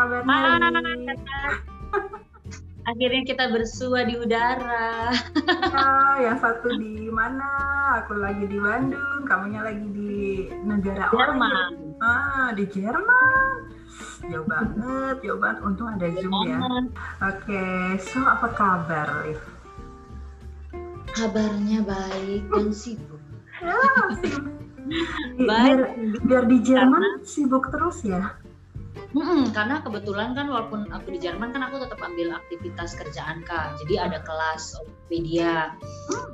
kabarnya? Akhirnya kita bersua di udara. Ah, yang satu di mana? Aku lagi di Bandung, kamunya lagi di negara Jerman. Ah, di Jerman. Jauh banget, jauh banget. Untung ada Zoom ya. Oke, so apa kabar, Liv? Kabarnya baik dan sibuk. Ya, sibuk. Baik. Biar, biar di Jerman sibuk terus ya. Mm-mm, karena kebetulan kan walaupun aku di Jerman kan aku tetap ambil aktivitas kerjaan kak. Jadi ada kelas media,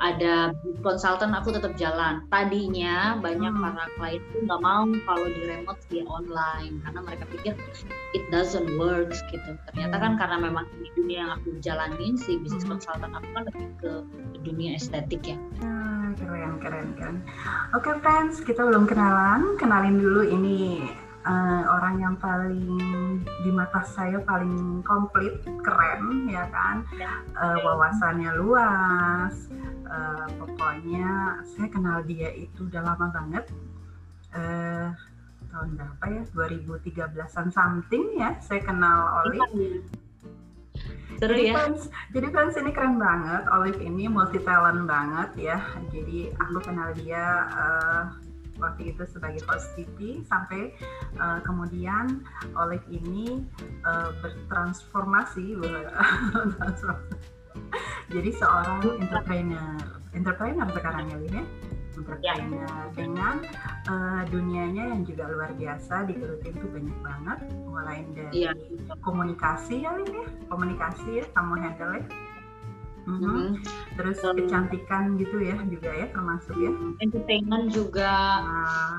ada konsultan aku tetap jalan. Tadinya banyak Hmm. para klien tuh nggak mau kalau di remote dia online karena mereka pikir it doesn't work gitu. Ternyata kan karena memang di dunia yang aku jalanin si bisnis Hmm. konsultan aku kan lebih ke dunia estetik ya. Ah, keren, keren, keren. Oke, friends, kita belum kenalan. Kenalin dulu ini eh, orang yang paling di mata saya paling komplit, keren, ya kan? Eh, wawasannya luas. Eh, pokoknya saya kenal dia itu udah lama banget. Eh, tahun berapa ya? 2013-an something ya. Saya kenal Olive. Seru Jadi ya. fans, jadi fans ini keren banget. Olive ini multi talent banget ya. Jadi aku kenal dia eh, waktu itu sebagai host TV sampai eh, kemudian Olive ini eh, bertransformasi, jadi seorang entrepreneur, entrepreneur sekarang ya, Liv ya. Entrepreneur dengan eh, dunianya yang juga luar biasa digelutin tuh banyak banget, mulai dari Iya. komunikasi ya Lin ya komunikasi ya kamu handle ya Mhm. Mhm. Terus Hmm. kecantikan gitu ya juga ya termasuk ya. Entertainment juga. Nah,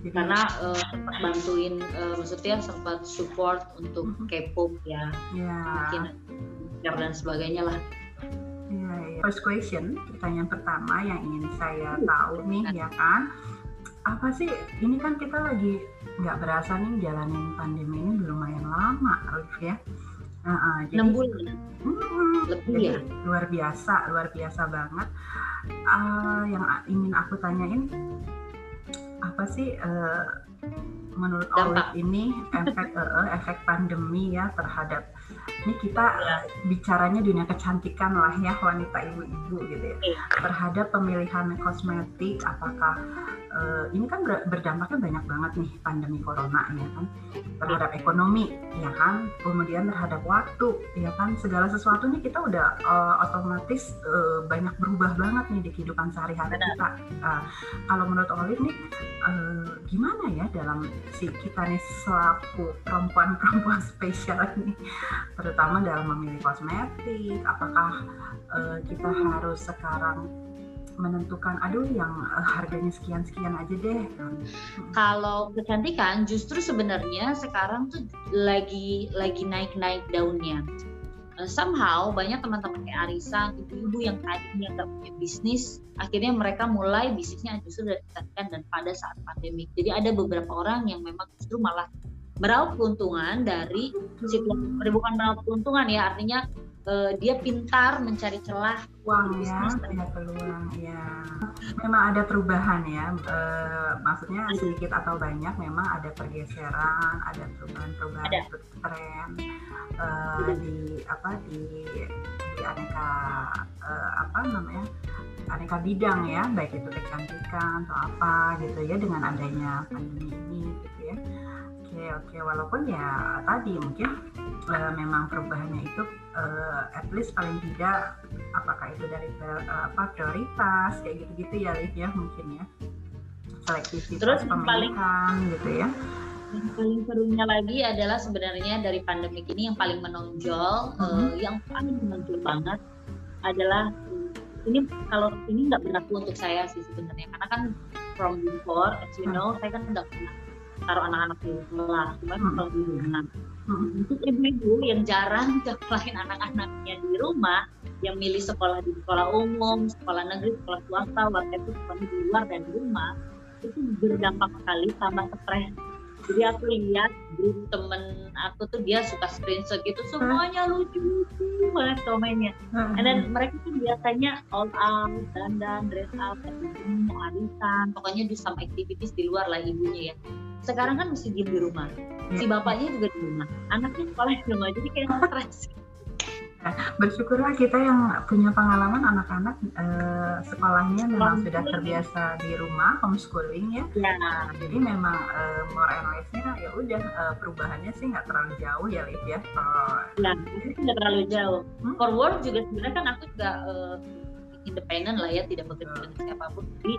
jadi- karena eh, sempat bantuin eh, maksudnya sempat support untuk Mhm. K-pop ya. Ya mungkin dan sebagainya lah. Ya, ya. first question pertanyaan pertama yang ingin saya tahu nih ya kan? Apa sih ini kan kita lagi nggak berasa nih jalanin pandemi ini lumayan lama Alif ya Ah, jadi enam bulan Hmm, lebih Jadi, ya luar biasa, luar biasa banget. Ah, yang ingin aku tanyain apa sih eh, menurut Dampak. Olive ini efek eh, efek pandemi ya terhadap ini kita Ya. bicaranya dunia kecantikan lah ya wanita ibu-ibu gitu ya Iya. terhadap pemilihan kosmetik apakah eh, ini kan ber- berdampaknya banyak banget nih pandemi corona ya kan? Terhadap ekonomi ya kan? Kemudian terhadap waktu ya kan? Segala sesuatu nih kita udah eh, otomatis eh, banyak berubah banget nih di kehidupan sehari-hari kita. Nah, kalau menurut Olive nih eh, gimana ya dalam si kita nih selaku perempuan-perempuan spesial ini? Terutama dalam memilih kosmetik apakah eh, kita harus sekarang menentukan aduh yang eh, harganya sekian-sekian aja deh. Kalau kecantikan justru sebenarnya sekarang tuh lagi lagi naik-naik daunnya. Eh, somehow banyak teman-teman kayak Arisa ibu-ibu yang tadinya nggak punya bisnis akhirnya mereka mulai bisnisnya justru dari kecantikan dan pada saat pandemi. Jadi ada beberapa orang yang memang justru malah meraup keuntungan dari situasi bukan meraup keuntungan ya. Artinya eh, dia pintar mencari celah uang ya ada peluang ya. Memang ada perubahan ya Eh, maksudnya sedikit atau banyak memang ada pergeseran ada perubahan-perubahan Ada. tren eh, di apa di di aneka eh, apa namanya aneka bidang ya baik itu kecantikan atau apa gitu ya dengan adanya pandemi ini gitu ya. Oke oke walaupun ya tadi mungkin eh, memang perubahannya itu eh, at least paling tidak apakah itu dari eh, apa prioritas kayak gitu-gitu ya Liv ya mungkin ya selektivitas Terus yang paling- pemilihan gitu ya Yang paling serunya lagi adalah sebenarnya dari pandemi ini yang paling menonjol, Mhm. eh, yang paling menonjol banget adalah ini kalau ini nggak berlaku untuk saya sih sebenarnya karena kan from before, as you know, saya kan nggak pernah taruh anak-anak di sekolah, cuma Mhm. kalau di rumah. Untuk ibu-ibu yang jarang sekolahkan anak-anaknya di rumah, yang milih sekolah di sekolah umum, sekolah negeri, sekolah swasta, whatever, sekolah di luar dan di rumah, itu berdampak sekali sama stres jadi aku lihat grup temen aku tuh dia suka screenshot gitu semuanya lucu-lucu banget komennya. And then mereka tuh biasanya all out dandan dress up mau arisan pokoknya do some activities di luar lah ibunya ya. Sekarang kan mesti diem di rumah. Si Ya. bapaknya juga di rumah anaknya sekolah di rumah jadi kayak stres Bersyukurlah kita yang punya pengalaman anak-anak eh, sekolahnya memang sudah terbiasa di rumah homeschooling ya. ya Nah, jadi memang eh, more and less-nya ya udah eh, perubahannya sih nggak terlalu jauh ya Liv ya. Ya itu tidak terlalu jauh Hmm. for work juga sebenarnya kan aku juga eh, independen lah ya tidak bekerja dengan siapa pun jadi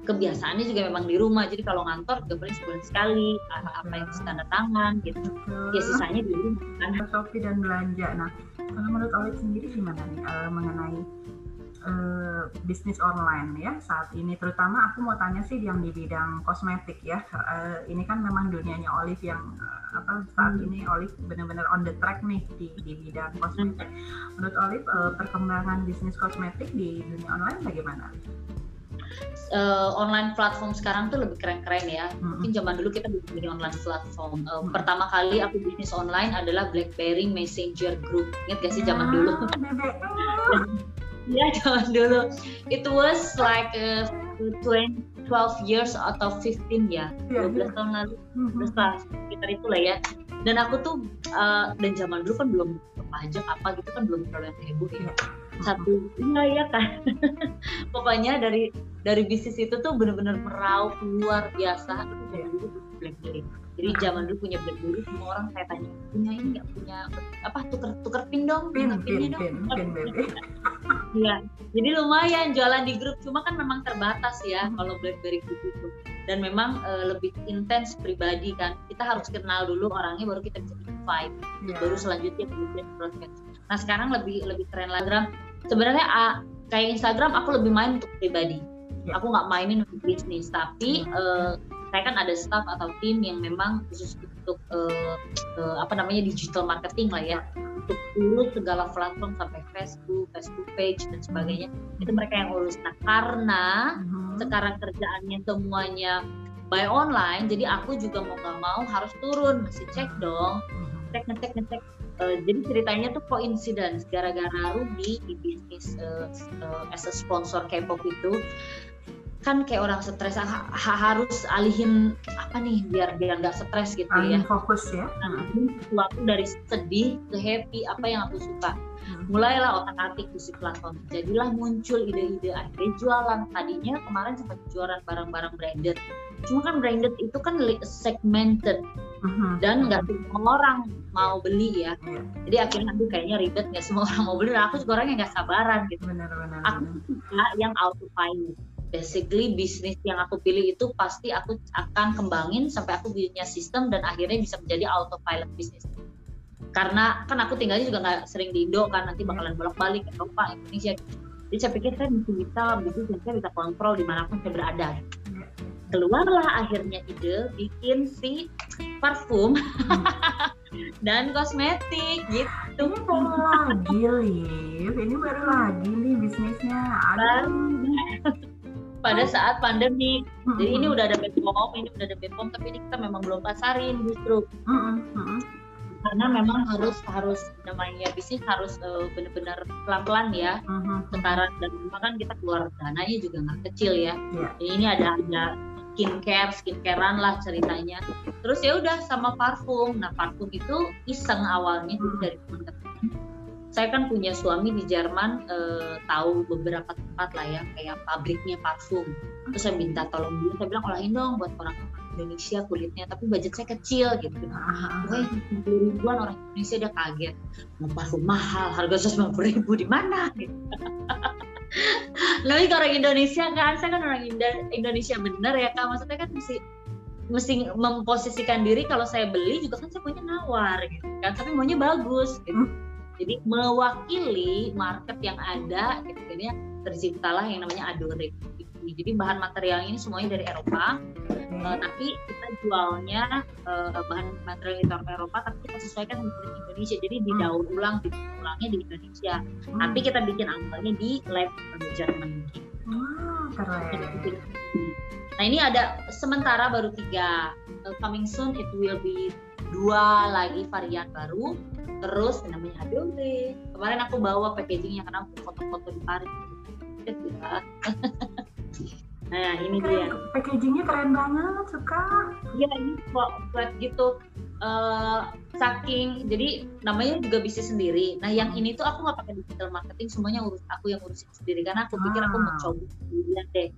kebiasaannya juga memang di rumah jadi kalau ngantor juga paling sebulan sekali apa apa yang tanda tangan gitu ya sisanya di rumah kan dan belanja. Nah, kalau menurut Olive sendiri gimana nih eh, mengenai eh, bisnis online ya saat ini? Terutama aku mau tanya sih yang di bidang kosmetik ya. Eh, ini kan memang dunianya Olive yang eh, apa saat Hmm. ini Olive benar-benar on the track nih di, di bidang kosmetik. Menurut Olive eh, perkembangan bisnis kosmetik di dunia online bagaimana? Eh, online platform sekarang tuh lebih keren-keren ya. Mungkin zaman dulu kita belum punya online platform. Eh, Hmm. pertama kali aku bisnis online adalah BlackBerry Messenger Group. Ingat gak sih zaman dulu? Ah, BBM. ya zaman dulu. It was like uh, 20 12 years atau 15 ya. Iya, 12 tahun lalu. Mhm. terus lah sekitar itulah ya. Dan aku tuh uh, dan zaman dulu kan belum pajak apa gitu kan belum terlalu yang heboh ya. Iya. Satu iya ya kan pokoknya dari dari bisnis itu tuh bener-bener meraup luar biasa itu Iya. zaman dulu BlackBerry jadi zaman dulu punya BlackBerry semua orang saya tanya punya ini nggak punya apa tuker tuker pin dong Pin, pin, pin, pin. Iya, jadi lumayan jualan di grup, cuma kan memang terbatas ya kalau BlackBerry Group itu. Dan memang eh, lebih intens pribadi kan. Kita harus kenal dulu orangnya, baru kita bisa invite. Iya. Baru selanjutnya kemudian broadcast. Nah sekarang lebih lebih keren lagi. Sebenarnya kayak Instagram aku lebih main untuk pribadi. Ya. Aku nggak mainin untuk bisnis, tapi Hmm. eh, saya kan ada staff atau tim yang memang khusus untuk eh, eh, apa namanya digital marketing lah ya untuk urus segala platform sampai Facebook, Facebook page dan sebagainya itu mereka yang urus. Nah karena Mhm. sekarang kerjaannya semuanya by online, jadi aku juga mau nggak mau harus turun, mesti cek dong, Mhm. cek ngecek ngecek. Eh, jadi ceritanya tuh coincidence gara-gara Ruby di bisnis eh, eh, as a sponsor K-pop itu kan kayak orang stres ha- ha- harus alihin apa nih biar biar nggak stres gitu ya. Paling fokus ya. Nah, sesuatu dari sedih ke happy apa yang aku suka. Mhm. mulailah otak atik di si platform. Jadilah muncul ide-ide akhirnya jualan. Tadinya kemarin sempat jualan barang-barang branded. Cuma kan branded itu kan segmented Dan nggak semua orang mau beli ya. Jadi akhirnya aduh kayaknya ribet nggak semua orang mau beli. Dan aku juga orangnya nggak sabaran gitu. Benar-benar. aku suka yang autopilot. Basically bisnis yang aku pilih itu pasti aku akan kembangin sampai aku punya sistem dan akhirnya bisa menjadi autopilot bisnis. Karena kan aku tinggalnya juga nggak sering di Indo kan nanti bakalan bolak-balik ke Eropa Indonesia jadi saya pikir saya mesti bisa bisnis saya bisa kontrol di mana pun saya berada. Iya. Keluarlah akhirnya ide bikin si parfum dan kosmetik gitu Ini baru lagi, Liv. Ini baru lagi nih bisnisnya. Aduh. pada saat pandemi Mhm. Jadi ini udah ada BPOM, ini udah ada BPOM, tapi ini kita memang belum pasarin justru Mhm, mhm. karena memang harus harus namanya bisnis harus eh, benar-benar pelan-pelan ya Mhm. sekarang dan memang kan kita keluar dananya juga nggak kecil ya. Iya. Jadi ini ada ada skincare, skincarean lah ceritanya. Terus ya udah sama parfum. Nah parfum itu iseng awalnya jadi dari teman-teman. Saya kan punya suami di Jerman, eh, tahu beberapa tempat lah ya kayak pabriknya parfum. Terus saya minta tolong dia, saya bilang olahin dong buat orang Indonesia kulitnya, tapi budget saya kecil gitu. Ah, Wah, puluh ribuan orang Indonesia dia kaget. Mau parfum mahal, harga 150 ribu di mana? Gitu. Tapi orang Indonesia kan, saya kan orang Indo- Indonesia bener ya kak. Maksudnya kan mesti mesti memposisikan diri kalau saya beli juga kan saya maunya nawar gitu kan, tapi maunya bagus gitu. Jadi mewakili market yang ada, gitu. Jadinya terciptalah yang namanya Adore. Gitu. Jadi bahan material ini semuanya dari Eropa. Uh, tapi kita jualnya uh, bahan material itu Eropa tapi kita sesuaikan dengan kulit Indonesia jadi didaur ulang didaur ulangnya di Indonesia Hmm. tapi kita bikin awalnya di lab di Jerman Wah, Jadi keren. nah ini ada sementara baru tiga Uh, coming soon it will be dua lagi varian baru terus namanya Adobe kemarin aku bawa packagingnya karena aku foto-foto di Paris Gitu ya. Nah ini keren, dia. Packagingnya keren banget, suka. Iya ini kok buat gitu. Uh, saking jadi namanya juga bisnis sendiri. Nah yang ini tuh aku nggak pakai digital marketing, semuanya urus aku yang urusin sendiri karena aku pikir aku mau coba sendirian deh.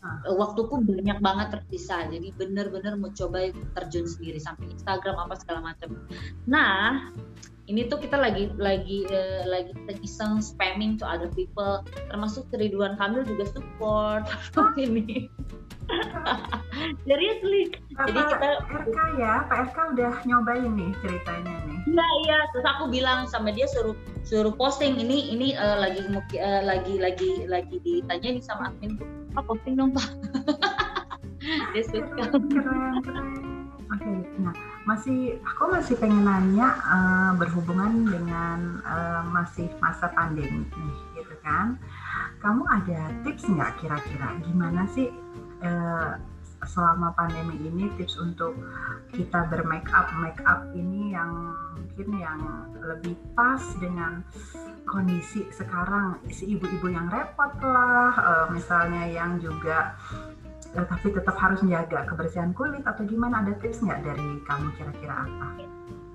Uh. Waktuku banyak banget tersisa, jadi bener-bener mau coba terjun sendiri sampai Instagram apa segala macam. Nah ini tuh kita lagi lagi uh, lagi iseng spamming to other people termasuk Ridwan Kamil juga support ini? Seriously. Jadi kita RK ya? Pak RK udah nyobain nih ceritanya nih. Iya iya. Terus aku bilang sama dia suruh suruh posting. Ini ini uh, lagi uh, lagi lagi lagi ditanya nih sama admin pak posting dong pak? Dia suka oke okay, nah masih aku masih pengen nanya uh, berhubungan dengan uh, masih masa pandemi nih gitu kan. Kamu ada tips nggak kira-kira gimana sih uh, selama pandemi ini tips untuk kita bermake up make up ini yang mungkin yang lebih pas dengan kondisi sekarang si ibu-ibu yang repot lah uh, misalnya yang juga uh, tapi tetap harus menjaga kebersihan kulit atau gimana ada tips nggak dari kamu kira-kira apa?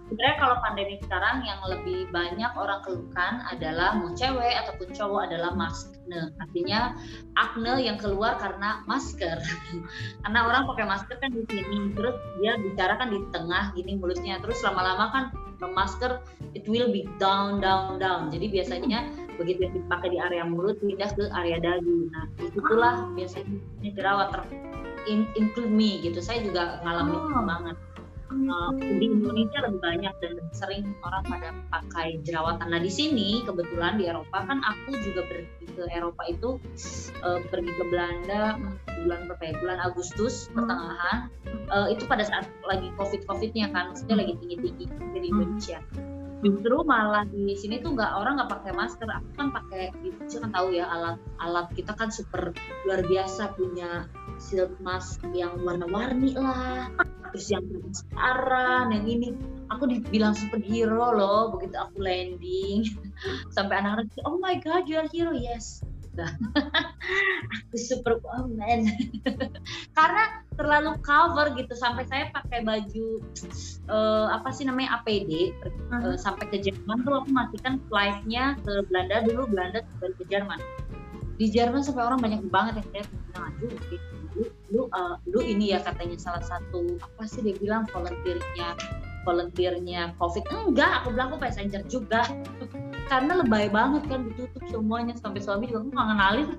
Sebenarnya kalau pandemi sekarang yang lebih banyak orang keluhkan adalah mau cewek ataupun cowok adalah maskne. Artinya akne yang keluar karena masker. karena orang pakai masker kan di sini, terus dia bicara kan di tengah gini mulutnya, terus lama-lama kan masker it will be down down down. Jadi biasanya begitu dipakai di area mulut pindah ke area dagu nah itulah biasanya jerawat ter in, include me gitu saya juga ngalamin oh. banget uh, di Indonesia lebih banyak dan sering orang pada pakai jerawatan. Nah di sini kebetulan di Eropa kan aku juga pergi ke Eropa itu uh, pergi ke Belanda bulan berapa ya? Bulan Agustus hmm. pertengahan. Uh, itu pada saat lagi covid covidnya kan, maksudnya lagi tinggi tinggi di Indonesia justru malah di sini tuh nggak orang nggak pakai masker. Aku kan pakai gitu kan tahu ya alat alat kita kan super luar biasa punya silk mask yang warna-warni lah terus yang transparan yang ini. Aku dibilang superhero loh begitu aku landing. Sampai anak-anak oh my god you are hero. Yes aku super woman. Karena terlalu cover gitu sampai saya pakai baju uh, apa sih namanya APD uh, uh, sampai ke Jerman tuh aku matikan flightnya ke Belanda dulu Belanda baru ke Jerman. Di Jerman sampai orang banyak banget yang kayak bilang aduh lu lu, uh, lu ini ya katanya salah satu apa sih dia bilang volunteernya volunteernya COVID. Enggak aku bilang aku passenger juga karena lebay banget kan ditutup semuanya. Sampai suami juga nggak ngenalin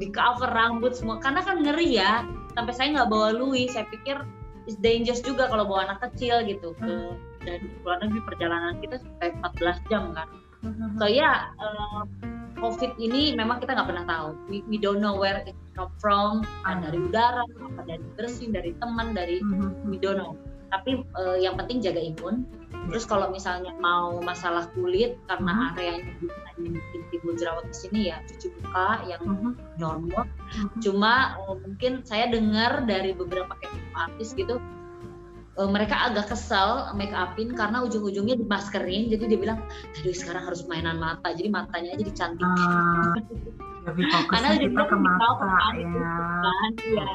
di cover rambut semua. Karena kan ngeri ya sampai saya nggak bawa Louis. Saya pikir is dangerous juga kalau bawa anak kecil gitu ke dan luar negeri perjalanan kita sampai 14 jam kan. So ya yeah, uh, COVID ini memang kita nggak pernah tahu. We, we don't know where it come from. Kan dari udara apa dari bersin dari teman dari we don't know tapi uh, yang penting jaga imun Terus kalau misalnya mau masalah kulit karena uh-huh. areanya mungkin timbul jerawat di sini ya cuci muka yang uh-huh. normal. Uh-huh. Cuma oh, mungkin saya dengar dari beberapa kayak artis gitu uh, mereka agak kesal make upin karena ujung-ujungnya dimaskerin jadi dia bilang aduh sekarang harus mainan mata jadi matanya aja dicantik uh, karena bilang ke mata ya. Kan, ya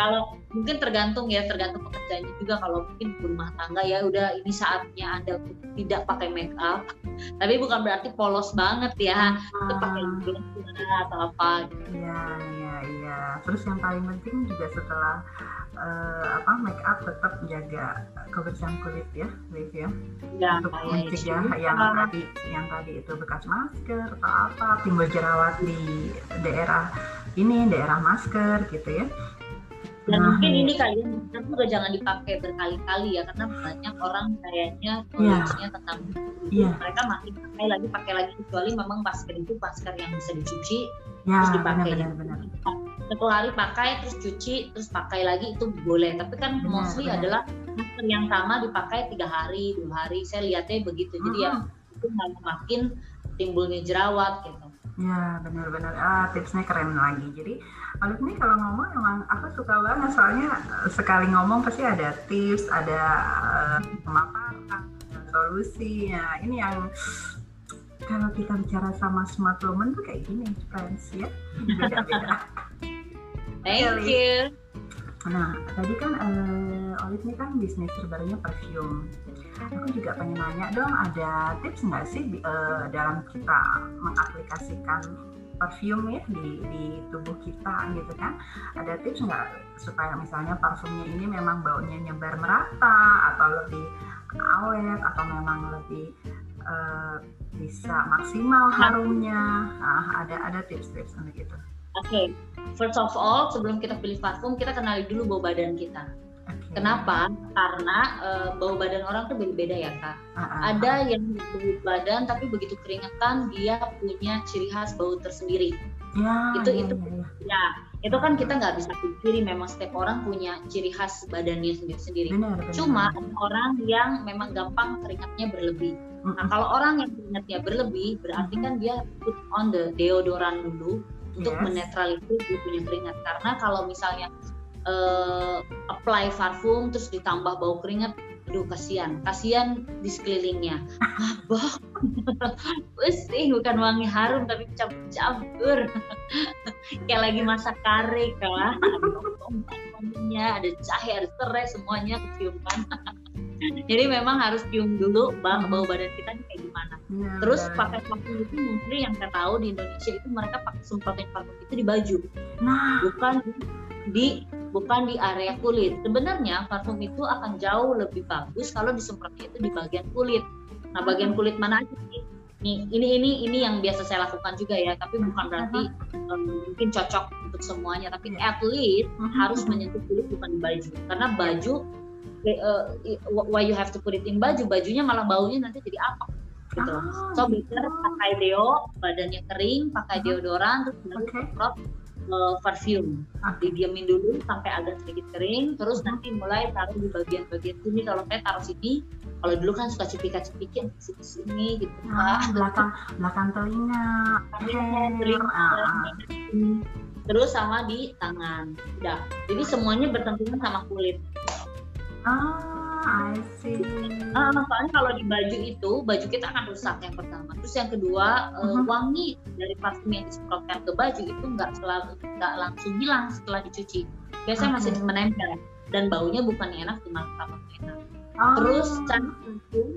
kalau mungkin tergantung ya tergantung pekerjaannya juga. Kalau mungkin rumah tangga ya udah ini saatnya anda tidak pakai make up. Tapi bukan berarti polos banget ya ah. itu pakai atau apa. Iya iya iya. Terus yang paling penting juga setelah uh, apa make up tetap menjaga kebersihan kulit ya Liv ya, ya untuk ya, mencegah ya, yang tadi yang tadi itu bekas masker atau apa timbul jerawat di daerah ini daerah masker gitu ya dan nah, mungkin ini kalian juga jangan dipakai berkali-kali ya karena banyak orang kayaknya knowledge-nya yeah. tentang itu yeah. mereka masih pakai lagi pakai lagi kecuali memang masker itu masker yang bisa dicuci yeah, terus dipakai benar, benar, benar. satu hari pakai terus cuci terus pakai lagi itu boleh tapi kan benar, mostly benar. adalah masker yang sama dipakai tiga hari dua hari saya lihatnya begitu jadi uh -huh. ya itu makin timbulnya jerawat gitu Ya benar-benar ah tipsnya keren lagi. Jadi Alif nih kalau ngomong emang aku suka banget soalnya eh, sekali ngomong pasti ada tips, ada uh, pemaparan, solusi. Ya ini yang kalau kita bicara sama smart woman tuh kayak gini, friends ya beda-beda. Thank you. Nah, tadi kan uh, Olive ini kan bisnis terbarunya perfume. Aku juga pengen nanya dong, ada tips nggak sih uh, dalam kita mengaplikasikan parfum ya di, di tubuh kita gitu kan? Ada tips nggak supaya misalnya parfumnya ini memang baunya nyebar merata atau lebih awet atau memang lebih uh, bisa maksimal harumnya? Nah, ada ada tips-tips untuk itu. Oke, okay. first of all sebelum kita pilih parfum kita kenali dulu bau badan kita. Okay. Kenapa? Karena uh, bau badan orang tuh beda-beda ya kak. Uh-uh. Ada yang bau badan tapi begitu keringetan dia punya ciri khas bau tersendiri. Ya, itu ya, itu ya, ya. ya itu kan kita nggak bisa pikiri memang setiap orang punya ciri khas badannya sendiri-sendiri. Cuma orang yang memang gampang keringatnya berlebih. Nah kalau orang yang keringatnya berlebih berarti kan dia put on the deodoran dulu untuk yes. menetralisir dia punya keringat. Karena kalau misalnya uh, apply parfum terus ditambah bau keringat aduh kasihan. Kasihan di sekelilingnya. Abah pusing bukan wangi harum tapi campur-campur. Kayak lagi masak kare lah ada jahe ada serai semuanya keciuman jadi memang harus cium dulu bang bau badan kita kayak gimana terus ya, pakai parfum itu mungkin yang saya tahu di Indonesia itu mereka pakai semprotin parfum itu di baju. Nah. Bukan di bukan di area kulit. Sebenarnya parfum itu akan jauh lebih bagus kalau disemprotnya itu di bagian kulit. Nah bagian kulit mana aja sih? Nih ini ini ini yang biasa saya lakukan juga ya tapi bukan berarti uh-huh. um, mungkin cocok untuk semuanya tapi iya. at least uh-huh. harus menyentuh kulit bukan baju. Karena baju uh, why you have to put it in baju? Bajunya malah baunya nanti jadi apa gitu. Oh, so better pakai deo badannya kering pakai deodoran terus baru okay. semprot uh, parfum okay. didiamin dulu sampai agak sedikit kering terus nanti mulai taruh di bagian-bagian sini. Kalau saya taruh sini kalau dulu kan suka cipika-cipikin sini sini gitu ah, belakang belakang telinga. Telinga ah. terus sama di tangan. Udah. Jadi semuanya bertentangan sama kulit. Ah, I see. Uh, soalnya kalau di baju itu, baju kita akan rusak yang pertama. Terus yang kedua, uh, uh-huh. wangi dari parfum yang disemprotkan ke baju itu nggak selalu nggak langsung hilang setelah dicuci. Biasanya okay. masih menempel dan baunya bukan enak, cuma tambah enak. Oh. Terus parfum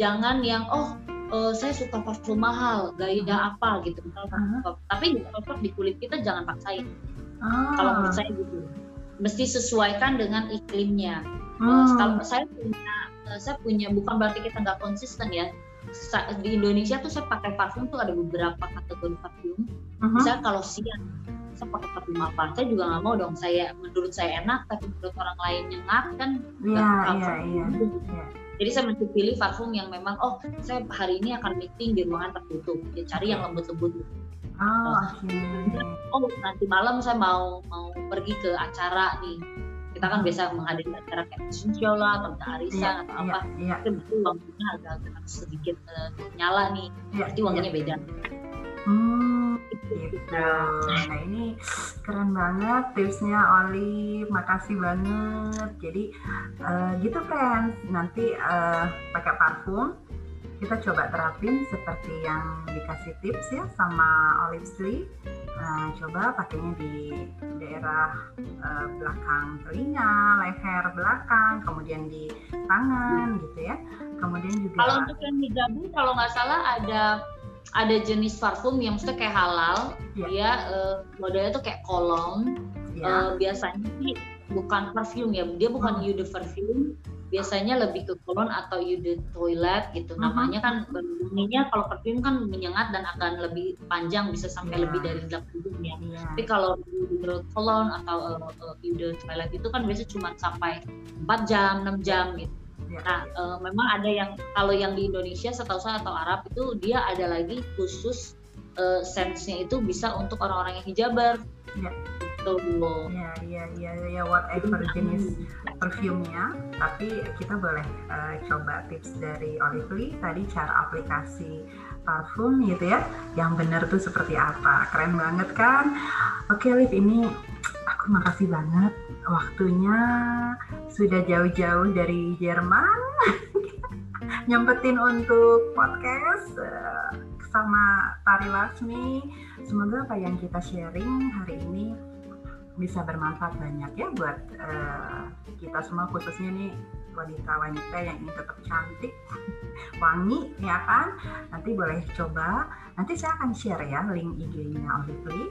jangan yang oh uh, saya suka parfum mahal, gaya uh-huh. apa gitu. Uh-huh. Tapi cocok di kulit kita jangan paksain. Oh. Kalau menurut saya gitu, mesti sesuaikan dengan iklimnya Hmm. kalau saya punya eh, saya punya bukan berarti kita nggak konsisten ya. Di Indonesia tuh saya pakai parfum tuh ada beberapa kategori parfum. Uh-huh. Misalnya kalau siang saya pakai parfum apa? Saya juga nggak mau dong. Saya menurut saya enak, tapi menurut orang lain nyengat kan. Iya iya iya. Jadi saya mesti pilih parfum yang memang oh saya hari ini akan meeting di ruangan tertutup. Ya cari yang lembut-lembut. Oh, okay. oh nanti malam saya mau mau pergi ke acara nih. Kita kan biasa menghadiri acara kayak Sunshine lah atau arisan yeah, atau apa. yeah, yeah. itu wanginya agak-agak sedikit uh, nyala nih. Yeah, berarti wanginya yeah. beda. Hmm gitu. Nah ini keren banget tipsnya Oli. Makasih banget. Jadi uh, gitu friends. Nanti uh, pakai parfum kita coba terapin seperti yang dikasih tips ya sama Olive Slee. Nah, coba pakainya di daerah uh, belakang telinga, leher belakang, kemudian di tangan gitu ya. Kemudian juga Kalau untuk yang hijabu kalau nggak salah ada ada jenis parfum yang maksudnya kayak halal, yeah. dia uh, modelnya tuh kayak kolong. Yeah. Uh, biasanya sih bukan parfum ya, dia bukan hmm. parfum, biasanya lebih ke kolon atau the toilet gitu. Uh-huh. Namanya kan bunyinya kalau parfum kan menyengat dan akan lebih panjang bisa sampai yeah. lebih dari 8 jam ya. Yeah. Tapi kalau menurut kolon atau uh, the toilet itu kan biasanya cuma sampai 4 jam, 6 jam gitu. Yeah. Nah, uh, memang ada yang kalau yang di Indonesia setahu saya atau Arab itu dia ada lagi khusus uh, sense-nya itu bisa untuk orang-orang yang hijaber. Yeah gitu. Ya ya ya ya whatever jenis perfumnya tapi kita boleh uh, coba tips dari Olively tadi cara aplikasi parfum gitu ya yang benar tuh seperti apa. Keren banget kan? Oke Liv ini aku makasih banget waktunya. Sudah jauh-jauh dari Jerman. Nyempetin untuk podcast uh, sama Tari Lasmi. Semoga apa yang kita sharing hari ini bisa bermanfaat banyak ya buat uh, kita semua khususnya nih wanita-wanita yang ingin tetap cantik, wangi ya kan. Nanti boleh coba. Nanti saya akan share ya link IG-nya Olively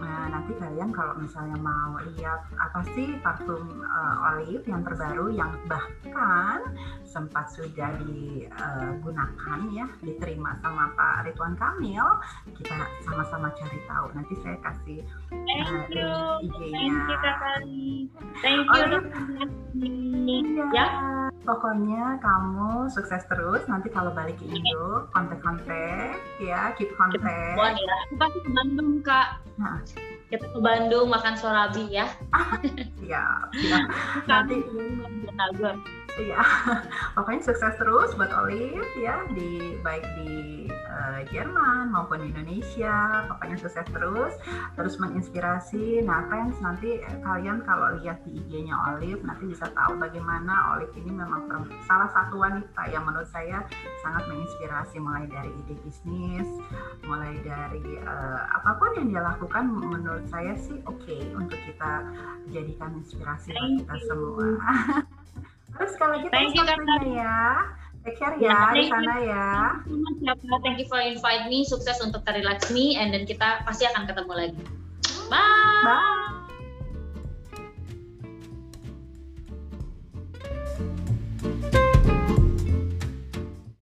Nah, nanti kalian kalau misalnya mau lihat apa sih parfum uh, Olive yang terbaru yang bahkan sempat sudah digunakan ya, diterima sama Pak Ridwan Kamil, kita sama-sama cari tahu. Nanti saya kasih uh, link IG-nya. Thank you, Kak Thank you, oh, iya. ya. Pokoknya kamu sukses terus. Nanti kalau balik ke Indo, kontak-kontak ya, keep kontak. ya. Aku pasti ke Bandung, Kak. Nah, kita ke Bandung makan sorabi ya. Siap, siap. Nanti Iya, pokoknya sukses terus buat Olive ya di baik di uh, Jerman maupun di Indonesia. Pokoknya sukses terus, terus menginspirasi. Nah, fans nanti kalian kalau lihat di IG-nya Olive nanti bisa tahu bagaimana Olive ini memang salah satu wanita yang menurut saya sangat menginspirasi mulai dari ide bisnis, mulai dari uh, apa pun yang dia lakukan menurut saya sih oke okay untuk kita jadikan inspirasi buat kita semua. Terus kalau kita Thank you, ya. Take care ya, di sana ya. Thank you for invite me. Sukses untuk Tari Laksmi and dan kita pasti akan ketemu lagi. Bye. Bye.